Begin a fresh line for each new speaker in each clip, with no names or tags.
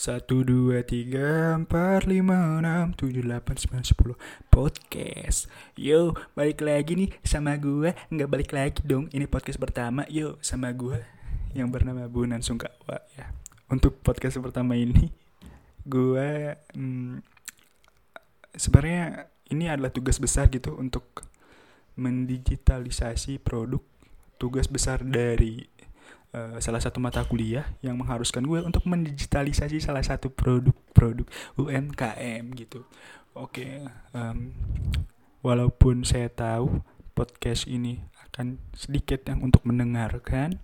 Satu, dua, tiga, empat, lima, enam, tujuh, delapan, sembilan, sepuluh. Podcast. Yo, balik lagi nih sama gue Nggak balik lagi dong Ini podcast pertama. Yo, sama gue Yang bernama Bunan Sungkawa ya. Untuk podcast pertama ini Gue hmm, Sebenarnya Ini adalah tugas besar gitu Untuk Mendigitalisasi produk. Tugas besar dari Uh, salah satu mata kuliah yang mengharuskan gue untuk mendigitalisasi salah satu produk-produk UMKM gitu. Oke, okay, um, walaupun saya tahu podcast ini akan sedikit yang untuk mendengarkan,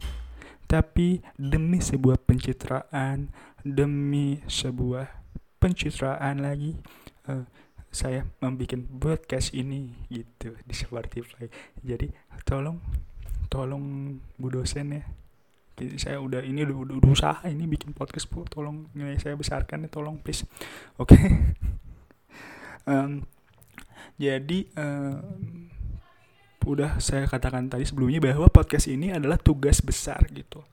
tapi demi sebuah pencitraan, demi sebuah pencitraan lagi, uh, saya membuat podcast ini gitu di Spotify. Jadi tolong, tolong Bu dosen ya jadi saya udah ini udah, udah, udah usaha ini bikin podcast bu tolong nilai saya besarkan ya tolong please. Oke. Okay? um, jadi um, udah saya katakan tadi sebelumnya bahwa podcast ini adalah tugas besar gitu.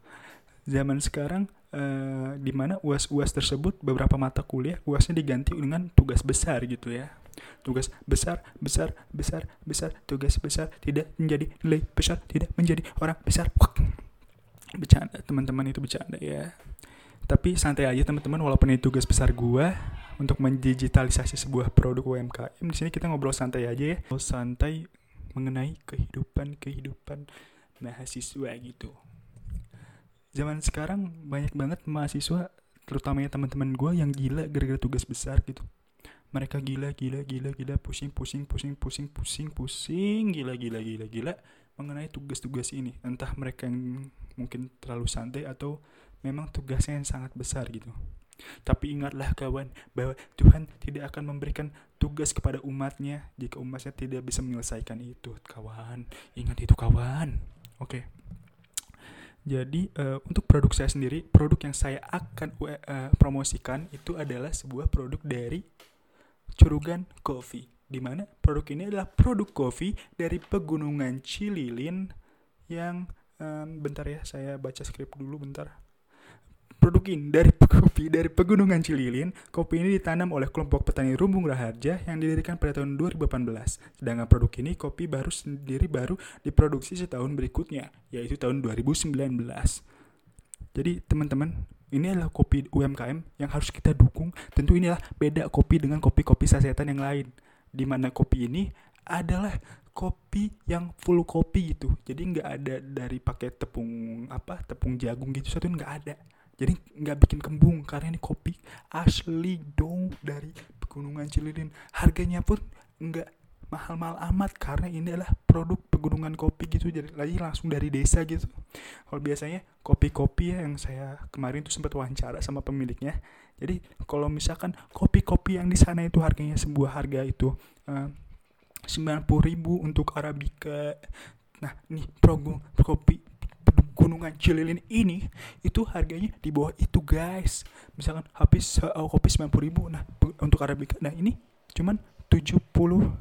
Zaman sekarang uh, di mana uas uas tersebut beberapa mata kuliah uasnya diganti dengan tugas besar gitu ya. Tugas besar besar besar besar tugas besar tidak menjadi nilai besar tidak menjadi orang besar bercanda teman-teman itu bercanda ya. Tapi santai aja teman-teman walaupun itu tugas besar gua untuk mendigitalisasi sebuah produk UMKM di sini kita ngobrol santai aja ya. Ngobrol santai mengenai kehidupan kehidupan mahasiswa gitu. Zaman sekarang banyak banget mahasiswa terutamanya teman-teman gue yang gila gara-gara tugas besar gitu. Mereka gila gila gila gila pusing pusing pusing pusing pusing pusing gila gila gila gila mengenai tugas-tugas ini. Entah mereka yang mungkin terlalu santai atau memang tugasnya yang sangat besar gitu. Tapi ingatlah kawan bahwa Tuhan tidak akan memberikan tugas kepada umatnya jika umatnya tidak bisa menyelesaikan itu kawan. Ingat itu kawan. Oke. Okay. Jadi uh, untuk produk saya sendiri, produk yang saya akan uh, promosikan itu adalah sebuah produk dari Curugan Coffee. Di mana produk ini adalah produk kopi dari Pegunungan Cililin yang um, bentar ya saya baca skrip dulu bentar. Produk ini dari kopi dari pegunungan Cililin kopi ini ditanam oleh kelompok petani Rumbung Raharja yang didirikan pada tahun 2018 sedangkan produk ini kopi baru sendiri baru diproduksi setahun berikutnya yaitu tahun 2019 jadi teman-teman ini adalah kopi UMKM yang harus kita dukung. Tentu inilah beda kopi dengan kopi-kopi sasetan yang lain di mana kopi ini adalah kopi yang full kopi gitu. Jadi nggak ada dari pakai tepung apa tepung jagung gitu satu nggak ada. Jadi nggak bikin kembung karena ini kopi asli dong dari pegunungan Cililin. Harganya pun nggak mahal-mahal amat karena ini adalah produk pegunungan kopi gitu. Jadi lagi langsung dari desa gitu. Kalau biasanya kopi-kopi ya yang saya kemarin tuh sempat wawancara sama pemiliknya. Jadi kalau misalkan kopi-kopi yang di sana itu harganya sebuah harga itu uh, 90 ribu untuk Arabica. Nah nih progo kopi gunungan Cililin ini itu harganya di bawah itu guys. Misalkan habis uh, kopi 90 ribu nah untuk Arabica. Nah ini cuman 75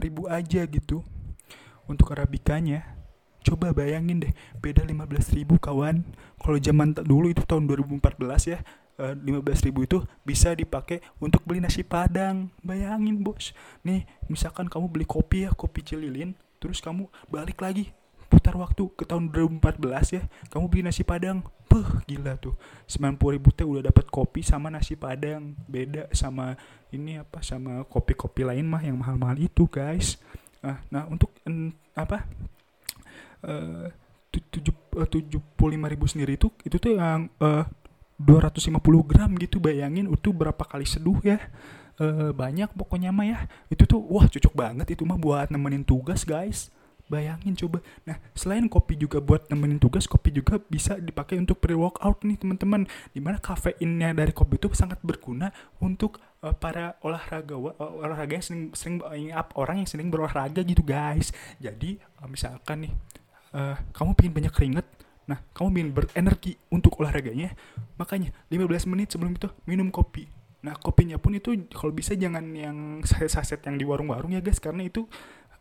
ribu aja gitu untuk Arabikanya coba bayangin deh beda 15 ribu kawan. Kalau zaman dulu itu tahun 2014 ya lima belas ribu itu bisa dipakai untuk beli nasi padang. Bayangin bos. Nih misalkan kamu beli kopi ya kopi celilin terus kamu balik lagi putar waktu ke tahun 2014 ya kamu beli nasi padang. Puh, gila tuh. 90 ribu teh udah dapat kopi sama nasi padang. Beda sama ini apa sama kopi-kopi lain mah yang mahal-mahal itu guys. Nah, nah untuk en, apa eh, tujuh eh, tujuh puluh lima ribu sendiri itu itu tuh yang uh, 250 gram gitu bayangin itu berapa kali seduh ya. E, banyak pokoknya mah ya. Itu tuh wah cocok banget itu mah buat nemenin tugas guys. Bayangin coba. Nah selain kopi juga buat nemenin tugas kopi juga bisa dipakai untuk pre workout nih teman-teman. Di mana kafeinnya dari kopi itu sangat berguna untuk uh, para olahraga uh, olahraga yang sering sering uh, orang yang sering berolahraga gitu guys. Jadi uh, misalkan nih uh, kamu pengen banyak keringet Nah, kamu ingin berenergi untuk olahraganya, makanya 15 menit sebelum itu minum kopi. Nah, kopinya pun itu kalau bisa jangan yang saset-saset yang di warung-warung ya guys, karena itu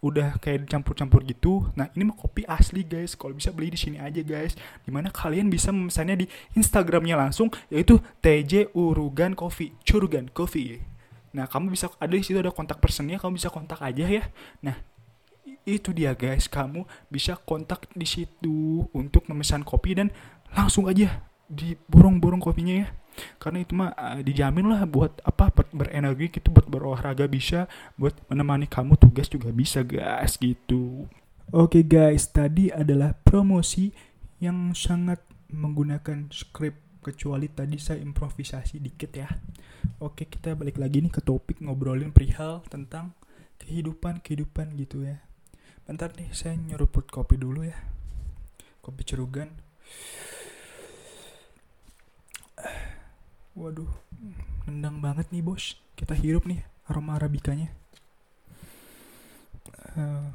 udah kayak campur-campur gitu. Nah, ini mah kopi asli guys. Kalau bisa beli di sini aja guys. Di mana kalian bisa memesannya di Instagramnya langsung yaitu TJ Urugan Coffee, Curugan Coffee. Nah, kamu bisa ada di situ ada kontak personnya, kamu bisa kontak aja ya. Nah, itu dia guys, kamu bisa kontak di situ untuk memesan kopi dan langsung aja diborong-borong kopinya ya. Karena itu mah uh, dijamin lah buat apa berenergi gitu buat berolahraga bisa buat menemani kamu tugas juga bisa guys gitu. Oke okay, guys tadi adalah promosi yang sangat menggunakan script kecuali tadi saya improvisasi dikit ya. Oke kita balik lagi nih ke topik ngobrolin perihal tentang kehidupan kehidupan gitu ya bentar nih saya nyeruput kopi dulu ya kopi cerugan Waduh, nendang banget nih bos. Kita hirup nih aroma arabikanya. Uh,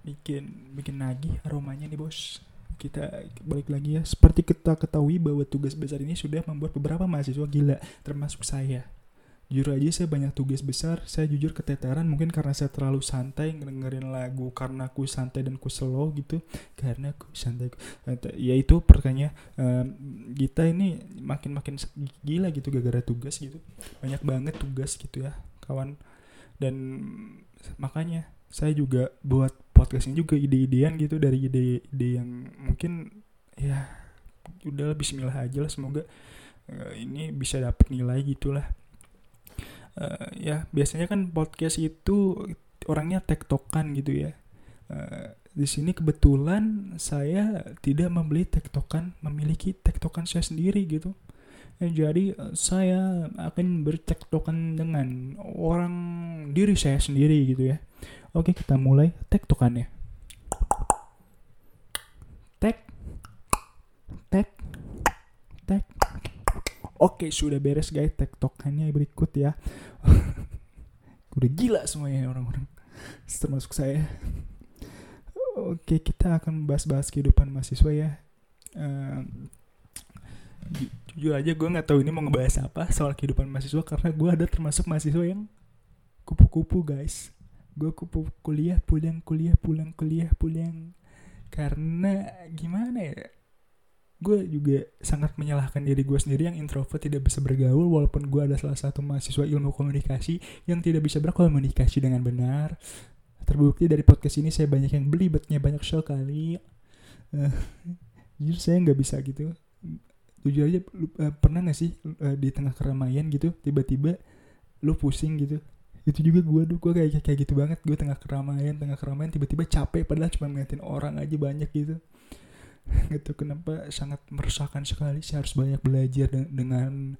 bikin bikin lagi aromanya nih bos. Kita balik lagi ya. Seperti kita ketahui bahwa tugas besar ini sudah membuat beberapa mahasiswa gila, termasuk saya jujur aja saya banyak tugas besar. Saya jujur keteteran mungkin karena saya terlalu santai ngedengerin lagu karena aku santai dan aku slow gitu. Karena aku santai. Ya itu perkanya kita ini makin makin gila gitu gara-gara tugas gitu. Banyak banget tugas gitu ya kawan. Dan makanya saya juga buat podcast ini juga ide-idean gitu dari ide-ide yang mungkin ya udah Bismillah aja lah semoga uh, ini bisa dapat nilai gitulah uh, ya biasanya kan podcast itu orangnya tektokan gitu ya. Uh, di sini kebetulan saya tidak membeli tektokan memiliki tektokan saya sendiri gitu. Ya, jadi saya akan bertektokan dengan orang diri saya sendiri gitu ya. Oke kita mulai tektokannya. Tek. Tek. Tek Oke, sudah beres guys tektokannya berikut ya. Udah gila semuanya orang-orang. Termasuk saya. Oke, kita akan bahas-bahas kehidupan mahasiswa ya. Uh, jujur aja gue nggak tahu ini mau ngebahas apa soal kehidupan mahasiswa karena gue ada termasuk mahasiswa yang kupu-kupu guys. Gue kupu kuliah pulang kuliah pulang kuliah pulang karena gimana ya gue juga sangat menyalahkan diri gue sendiri yang introvert tidak bisa bergaul walaupun gue ada salah satu mahasiswa ilmu komunikasi yang tidak bisa berkomunikasi dengan benar. Terbukti dari podcast ini saya banyak yang beli belibetnya banyak sekali uh, jujur saya nggak bisa gitu. Jujur aja uh, pernah gak sih uh, di tengah keramaian gitu tiba-tiba lu pusing gitu? Itu juga gue tuh gue kayak kayak gitu banget. Gue tengah keramaian tengah keramaian tiba-tiba capek padahal cuma ngeliatin orang aja banyak gitu gitu kenapa sangat meresahkan sekali. Saya harus banyak belajar de dengan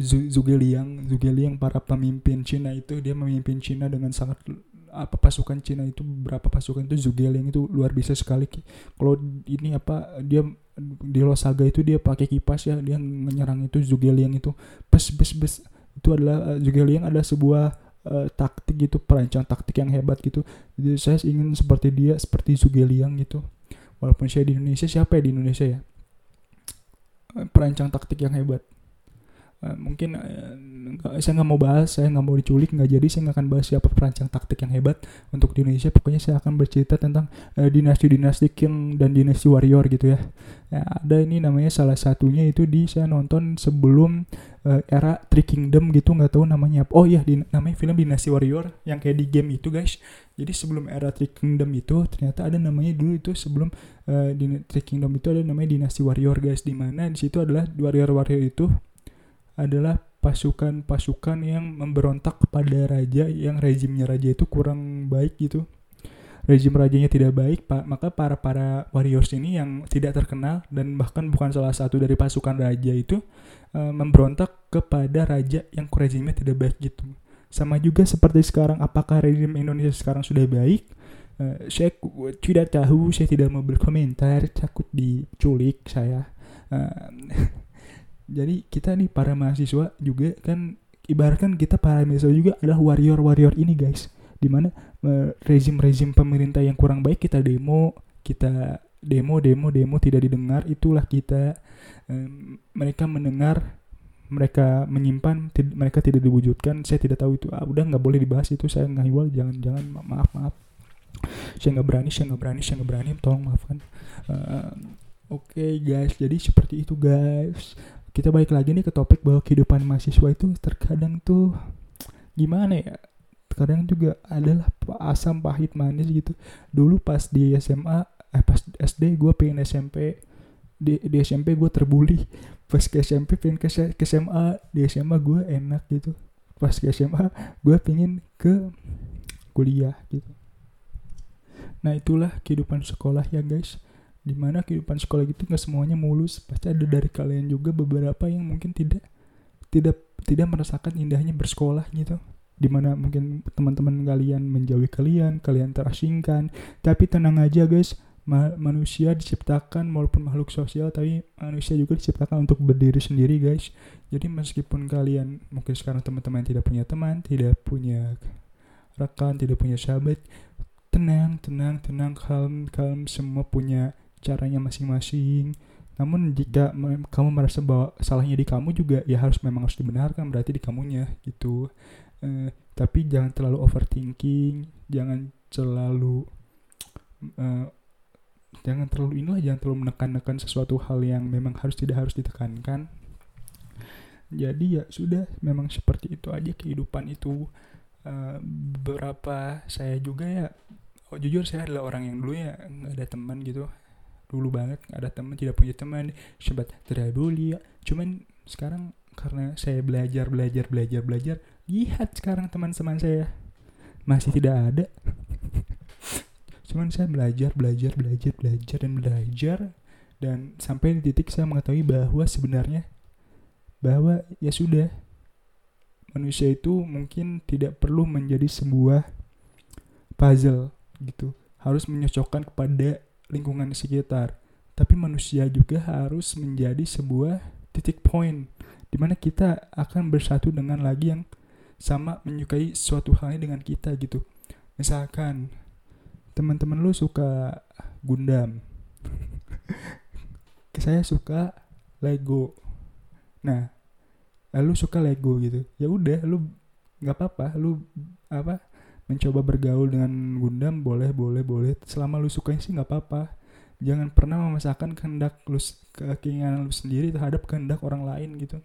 Zhuge Liang Zhuge Liang para pemimpin Cina itu. Dia memimpin Cina dengan sangat apa pasukan Cina itu berapa pasukan itu Zhuge Liang itu luar biasa sekali. Kalau ini apa dia di Losaga itu dia pakai kipas ya dia menyerang itu Zhuge Liang itu. Bes bes bes. Itu adalah Zhuge Liang ada sebuah uh, taktik gitu perancang taktik yang hebat gitu. Jadi saya ingin seperti dia seperti Zhuge Liang gitu walaupun saya di Indonesia siapa ya di Indonesia ya? Perancang taktik yang hebat mungkin uh, saya nggak mau bahas saya nggak mau diculik nggak jadi saya nggak akan bahas siapa perancang taktik yang hebat untuk di Indonesia. Pokoknya saya akan bercerita tentang uh, dinasti-dinasti king dan dinasti warrior gitu ya. ya ada ini namanya salah satunya itu di saya nonton sebelum uh, era Three Kingdom gitu nggak tahu namanya apa. Oh iya di, namanya film dinasti warrior yang kayak di game itu guys. Jadi sebelum era Three Kingdom itu ternyata ada namanya dulu itu sebelum uh, di Three Kingdom itu ada namanya dinasti warrior guys. Di mana di situ adalah warrior warrior itu adalah pasukan-pasukan yang memberontak kepada raja yang rezimnya raja itu kurang baik gitu. Rezim rajanya tidak baik pak maka para para warriors ini yang tidak terkenal dan bahkan bukan salah satu dari pasukan raja itu e, memberontak kepada raja yang rezimnya tidak baik gitu. Sama juga seperti sekarang apakah rezim Indonesia sekarang sudah baik? E, saya tidak tahu saya tidak mau berkomentar takut diculik saya. E, jadi kita nih para mahasiswa juga kan ibaratkan kita para mahasiswa juga adalah warrior-warrior ini guys. Di mana rezim-rezim pemerintah yang kurang baik kita demo kita demo demo demo tidak didengar itulah kita um, mereka mendengar mereka menyimpan mereka tidak diwujudkan saya tidak tahu itu. Ah, udah nggak boleh dibahas itu saya nggak jangan jangan maaf maaf. Saya nggak berani saya nggak berani saya nggak berani tolong maafkan. Uh, oke okay, guys jadi seperti itu guys kita balik lagi nih ke topik bahwa kehidupan mahasiswa itu terkadang tuh gimana ya? Terkadang juga adalah asam pahit manis gitu. Dulu pas di SMA eh pas SD gue pengen SMP di, di SMP gue terbully. Pas ke SMP pengen ke, ke SMA di SMA gue enak gitu. Pas ke SMA gue pengen ke kuliah gitu. Nah itulah kehidupan sekolah ya guys di mana kehidupan sekolah gitu nggak semuanya mulus. Pasti ada dari kalian juga beberapa yang mungkin tidak tidak tidak merasakan indahnya bersekolah gitu. Di mana mungkin teman-teman kalian menjauhi kalian kalian terasingkan. Tapi tenang aja guys. Ma manusia diciptakan walaupun makhluk sosial tapi manusia juga diciptakan untuk berdiri sendiri guys. Jadi meskipun kalian mungkin sekarang teman-teman tidak punya teman tidak punya rekan tidak punya sahabat tenang tenang tenang. Kalem kalem semua punya caranya masing-masing. Namun jika kamu merasa bahwa salahnya di kamu juga ya harus memang harus dibenarkan berarti di kamunya gitu. Eh, tapi jangan terlalu overthinking, jangan terlalu eh, jangan terlalu inilah jangan terlalu menekan-nekan sesuatu hal yang memang harus tidak harus ditekankan. Jadi ya sudah memang seperti itu aja kehidupan itu. Uh, beberapa saya juga ya oh, jujur saya adalah orang yang dulu ya nggak ada teman gitu dulu banget ada teman tidak punya teman sempat terbuli. Ya cuman sekarang karena saya belajar belajar belajar belajar lihat sekarang teman-teman saya. Masih tidak ada. Cuman saya belajar belajar belajar belajar dan belajar. Dan sampai di titik saya mengetahui bahwa sebenarnya bahwa ya sudah manusia itu mungkin tidak perlu menjadi sebuah puzzle gitu. Harus menyocokkan kepada lingkungan sekitar, tapi manusia juga harus menjadi sebuah titik poin di mana kita akan bersatu dengan lagi yang sama menyukai suatu halnya dengan kita gitu. Misalkan teman-teman lu suka Gundam. Saya suka Lego. Nah, lu suka Lego gitu. Ya udah, lu nggak apa-apa, lu apa mencoba bergaul dengan Gundam boleh boleh boleh. Selama lu suka sih nggak apa-apa. Jangan pernah memaksakan kehendak lu keinginan lu sendiri terhadap kehendak orang lain gitu.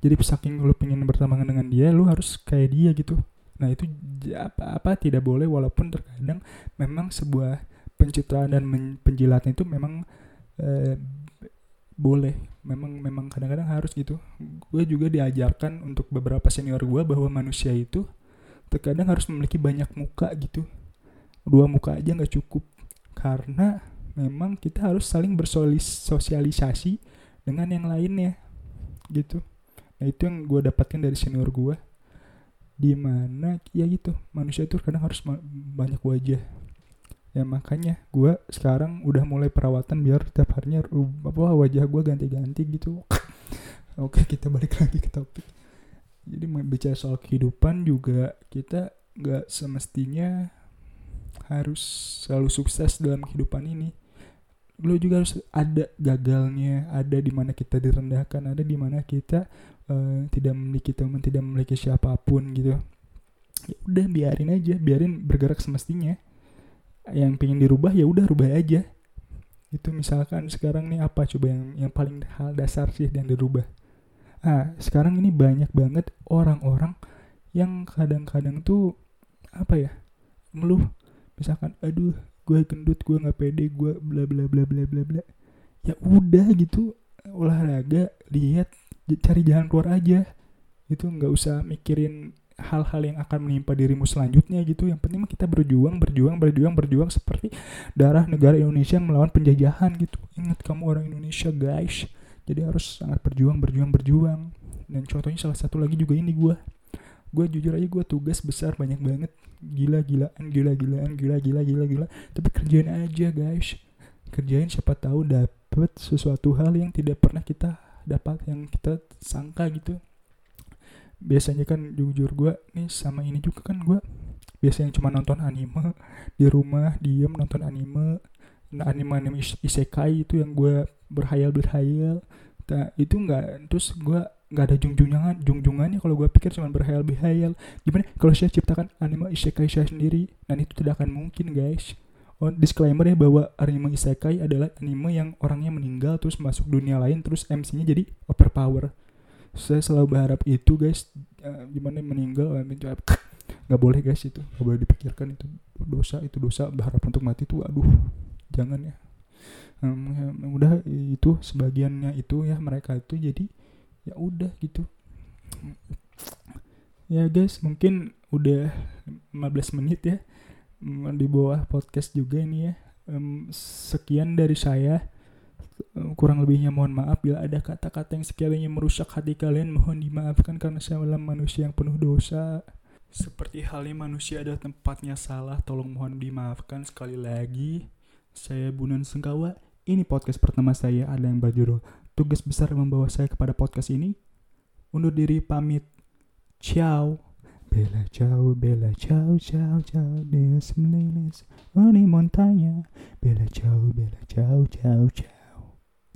Jadi saking lu pengen berteman dengan dia lu harus kayak dia gitu. Nah itu apa apa tidak boleh walaupun terkadang memang sebuah pencitraan dan penjilatan itu memang eh, boleh. Memang memang kadang-kadang harus gitu. Gue juga diajarkan untuk beberapa senior gue bahwa manusia itu terkadang harus memiliki banyak muka gitu. Dua muka aja nggak cukup. Karena memang kita harus saling bersosialisasi dengan yang lainnya gitu. Nah itu yang gue dapatkan dari senior gue di mana ya gitu manusia itu kadang harus banyak wajah. Ya makanya gue sekarang udah mulai perawatan biar tiap harinya apa wajah gue ganti-ganti gitu. Oke kita balik lagi ke topik jadi bicara soal kehidupan juga kita nggak semestinya harus selalu sukses dalam kehidupan ini. Lo juga harus ada gagalnya ada di mana kita direndahkan ada di mana kita uh, tidak memiliki teman tidak memiliki siapa pun gitu. Ya udah biarin aja biarin bergerak semestinya. Yang pengen dirubah ya udah rubah aja. Itu misalkan sekarang nih apa coba yang yang paling hal dasar sih yang dirubah Nah, sekarang ini banyak banget orang-orang yang kadang-kadang tuh apa ya ngeluh. Misalkan aduh gue gendut gue nggak pede gue bla bla bla bla bla bla. Ya udah gitu olahraga lihat cari jalan keluar aja. Itu nggak usah mikirin hal-hal yang akan menimpa dirimu selanjutnya gitu. Yang penting kita berjuang berjuang berjuang berjuang seperti darah negara Indonesia yang melawan penjajahan gitu. Ingat kamu orang Indonesia guys jadi harus sangat berjuang berjuang berjuang. Dan contohnya salah satu lagi juga ini gue gue jujur aja gue tugas besar banyak banget. Gila gilaan gila gilaan gila gila gila gila. Tapi kerjain aja guys. Kerjain siapa tahu dapet sesuatu hal yang tidak pernah kita dapat yang kita sangka gitu. Biasanya kan jujur gue nih sama ini juga kan gue biasanya cuma nonton anime di rumah diem nonton anime nah, anime anime isekai itu yang gue berhayal berhayal nah, itu enggak terus gue nggak ada jungjungan jungjungannya kalau gue pikir cuma berhayal-berhayal. Gimana? Kalau saya ciptakan anime isekai saya sendiri dan itu tidak akan mungkin guys. Oh disclaimer ya bahwa anime isekai adalah anime yang orangnya meninggal terus masuk dunia lain terus MC-nya jadi overpower. Saya selalu berharap itu guys. Uh, gimana meninggal nggak boleh guys itu. Nggak boleh dipikirkan itu dosa itu dosa. Berharap untuk mati tuh aduh jangan ya. Um, udah itu sebagiannya itu ya mereka itu jadi ya udah gitu. Ya guys mungkin udah 15 menit ya di bawah podcast juga ini ya. Um, sekian dari saya. Kurang lebihnya mohon maaf. Bila ada kata-kata yang sekiranya merusak hati kalian mohon dimaafkan karena saya adalah manusia yang penuh dosa. Seperti halnya manusia ada tempatnya salah tolong mohon dimaafkan sekali lagi saya Bunan Sengkawa ini podcast pertama saya ada yang berjudul Tugas Besar Membawa Saya Kepada Podcast ini. Undur diri pamit. Ciao. Bella ciao, bella ciao, ciao, ciao, des melinis, ini montanya. Bella ciao, bella ciao, ciao, ciao.